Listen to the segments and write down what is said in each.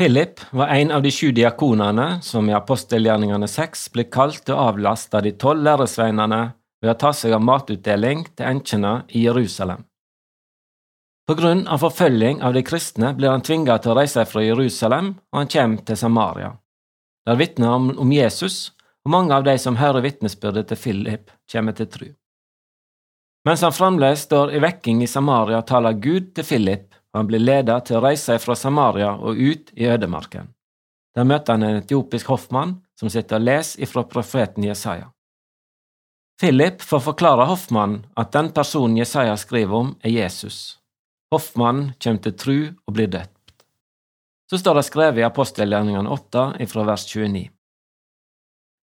Philip var en av de sju diakonene som i apostelgjerningene seks ble kalt til å avlaste de tolv læresveinene ved å ta seg av matutdeling til enkene i Jerusalem. På grunn av forfølging av de kristne blir han tvinga til å reise fra Jerusalem, og han kommer til Samaria. Der vitner han om Jesus, og mange av de som hører vitnesbyrdet til Philip, kommer til tru. Mens han fremdeles står i vekking i Samaria, taler Gud til Philip, og han blir ledet til å reise fra Samaria og ut i ødemarken. Der møter han en etiopisk hoffmann som sitter og leser ifra profeten Jesaja. Philip får forklare hoffmannen at den personen Jesaja skriver om, er Jesus. Hoffmannen kommer til tru og blir døpt. Så står det skrevet i apostelgjerningene 8 ifra vers 29.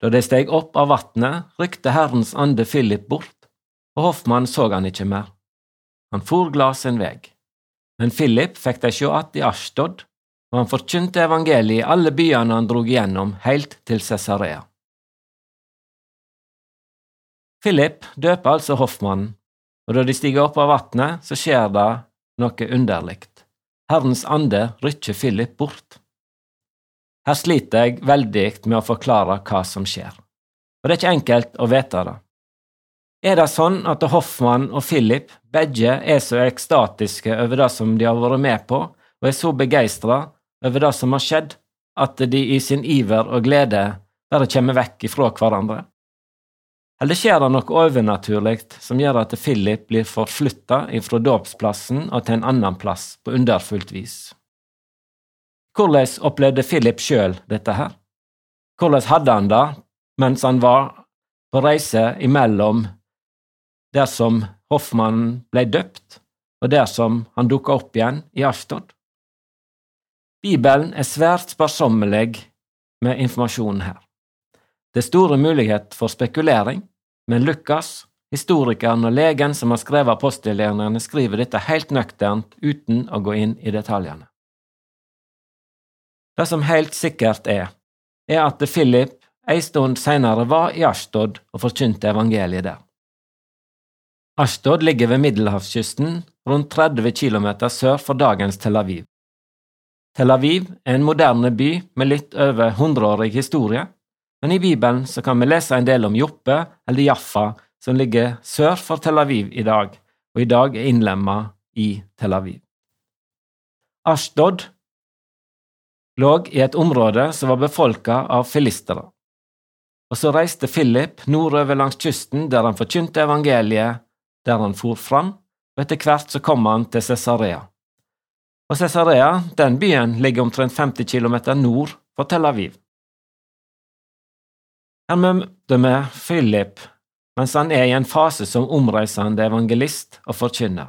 Da de steg opp av vatnet, rykte Herrens ande Philip bort og hoffmannen så han ikke mer. Han for glad sin vei. Men Philip fikk de sjå att i Ashtod, og han forkynte evangeliet i alle byene han drog igjennom, helt til Cesarea. Philip døper altså hoffmannen, og da de stiger opp av vatnet, så skjer det noe underlikt. Herrens ande rykker Philip bort. Her sliter jeg veldig med å forklare hva som skjer, og det er ikke enkelt å vite det. Er det sånn at Hoffmann og Philip begge er så ekstatiske over det som de har vært med på, og er så begeistra over det som har skjedd, at de i sin iver og glede bare kommer vekk ifra hverandre? Eller skjer det noe overnaturlig som gjør at Philip blir forflytta ifra dåpsplassen og til en annen plass på underfullt vis? Hvordan opplevde Philip sjøl dette her? Hvordan hadde han det mens han var på reise imellom dersom hoffmannen ble døpt, og dersom han dukka opp igjen i Ashtod. Bibelen er svært sparsommelig med informasjonen her. Det er store mulighet for spekulering, men Lukas, historikeren og legen som har skrevet apostelgjerningene, skriver dette helt nøkternt uten å gå inn i detaljene. Det som helt sikkert er, er at Philip ei stund senere var i Ashtod og forkynte evangeliet der. Ashtod ligger ved middelhavskysten, rundt 30 km sør for dagens Tel Aviv. Tel Aviv er en moderne by med litt over hundreårig historie, men i Bibelen så kan vi lese en del om Joppe, eller Jaffa, som ligger sør for Tel Aviv i dag, og i dag er innlemma i Tel Aviv. Ashtod lå i et område som var befolka av filistere. Og så reiste Philip nordover langs kysten, der han forkynte evangeliet der han for fram, og etter hvert så kom han til Cesarea. Og Cesarea, den byen, ligger omtrent 50 km nord for Tel Aviv. Her møter vi Philip mens han er i en fase som omreisende evangelist og forkynner.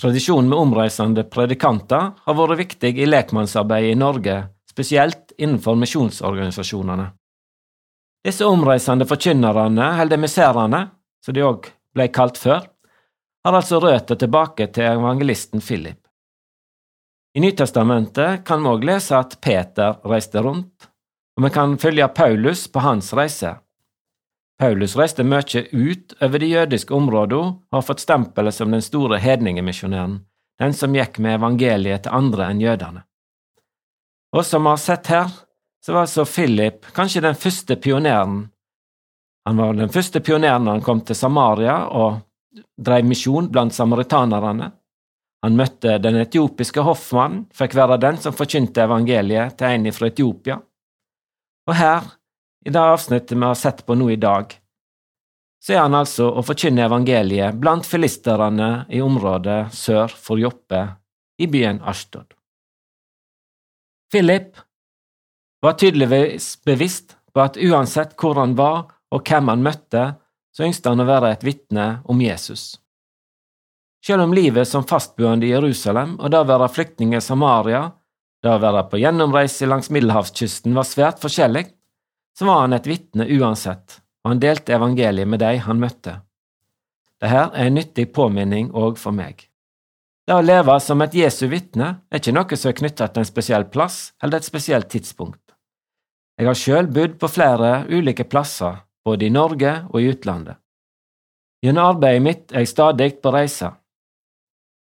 Tradisjonen med omreisende predikanter har vært viktig i lekmannsarbeidet i Norge, spesielt innenfor misjonsorganisasjonene. Disse omreisende forkynnerne, eller misserene, som de òg ble kalt før, har altså røtter tilbake til evangelisten Philip. I Nytestamentet kan vi òg lese at Peter reiste rundt, og vi kan følge Paulus på hans reise. Paulus reiste mye ut over de jødiske områdene og har fått stempelet som den store hedningemisjonæren, den som gikk med evangeliet til andre enn jødene. Og som vi har sett her, så var altså Philip kanskje den første pioneren han var den første pioneren da han kom til Samaria og drev misjon blant samaritanerne. Han møtte den etiopiske hoffmannen, fikk være den som forkynte evangeliet til en fra Etiopia. Og her, i det avsnittet vi har sett på nå i dag, så er han altså å forkynne evangeliet blant filisterne i området sør for Joppe, i byen Ashtod. Philip var tydeligvis bevisst på at uansett hvor han var og hvem han møtte, så ønsket han å være et vitne om Jesus. Selv om livet som fastboende i Jerusalem og det å være flyktning i Samaria, det å være på gjennomreise langs middelhavskysten var svært forskjellig, så var han et vitne uansett, og han delte evangeliet med de han møtte. Dette er en nyttig påminning òg for meg. Det å leve som et Jesu vitne er ikke noe som er knyttet til en spesiell plass eller et spesielt tidspunkt. Jeg har sjøl bodd på flere ulike plasser både i Norge og i utlandet. Gjennom arbeidet mitt er jeg stadig på reise.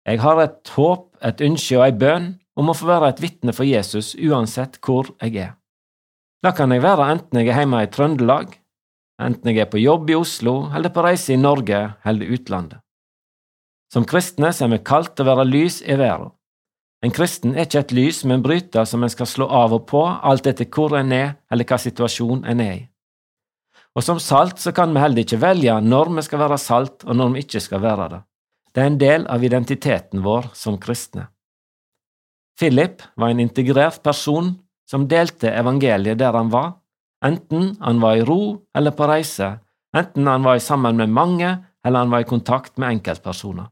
Jeg har et håp, et ønske og ei bønn om å få være et vitne for Jesus uansett hvor jeg er. Det kan jeg være enten jeg er hjemme i Trøndelag, enten jeg er på jobb i Oslo eller på reise i Norge eller utlandet. Som kristne er vi kalt til å være lys i verden. En kristen er ikke et lys men bryter som en skal slå av og på, alt etter hvor en er eller hva situasjon en er i. Og som salt så kan vi heller ikke velge når vi skal være salt og når vi ikke skal være det. Det er en del av identiteten vår som kristne. Philip var en integrert person som delte evangeliet der han var, enten han var i ro eller på reise, enten han var sammen med mange eller han var i kontakt med enkeltpersoner.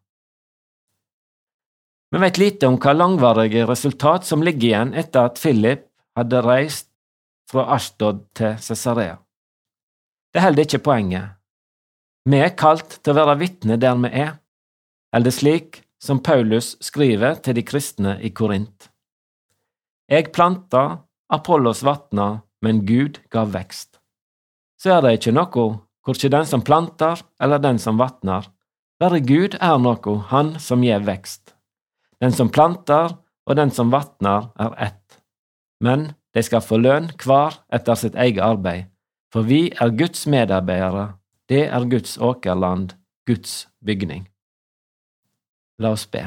Vi vet lite om hva langvarige resultat som ligger igjen etter at Philip hadde reist fra Ashtod til Cesarea. Det er heller ikke poenget. Vi er kalt til å være vitne der vi er, eller slik som Paulus skriver til de kristne i Korint. Jeg planta, Apollos vatna, men Gud gav vekst. Så er det ikke noe, korkje den som planter eller den som vatner, bare Gud er noe, Han som gir vekst. Den som planter og den som vatner, er ett. Men de skal få lønn hver etter sitt eget arbeid, for vi er Guds medarbeidere, det er Guds åkerland, Guds bygning. La oss be.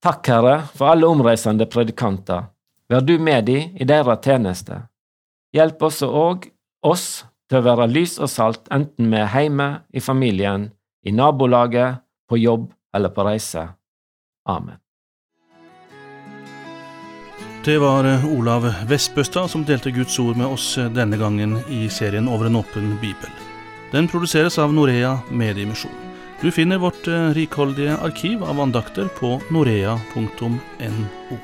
Takk, Herre, for alle omreisende predikanter. Vær du med dem i deres tjeneste. Hjelp også og oss til å være lys og salt, enten vi er hjemme, i familien, i nabolaget, på jobb eller på reise. Amen. Det var eh, Olav Vestbøstad som delte Guds ord med oss eh, denne gangen i serien Over en åpen bibel. Den produseres av Norea Mediemisjon. Du finner vårt eh, rikholdige arkiv av andakter på norea.no.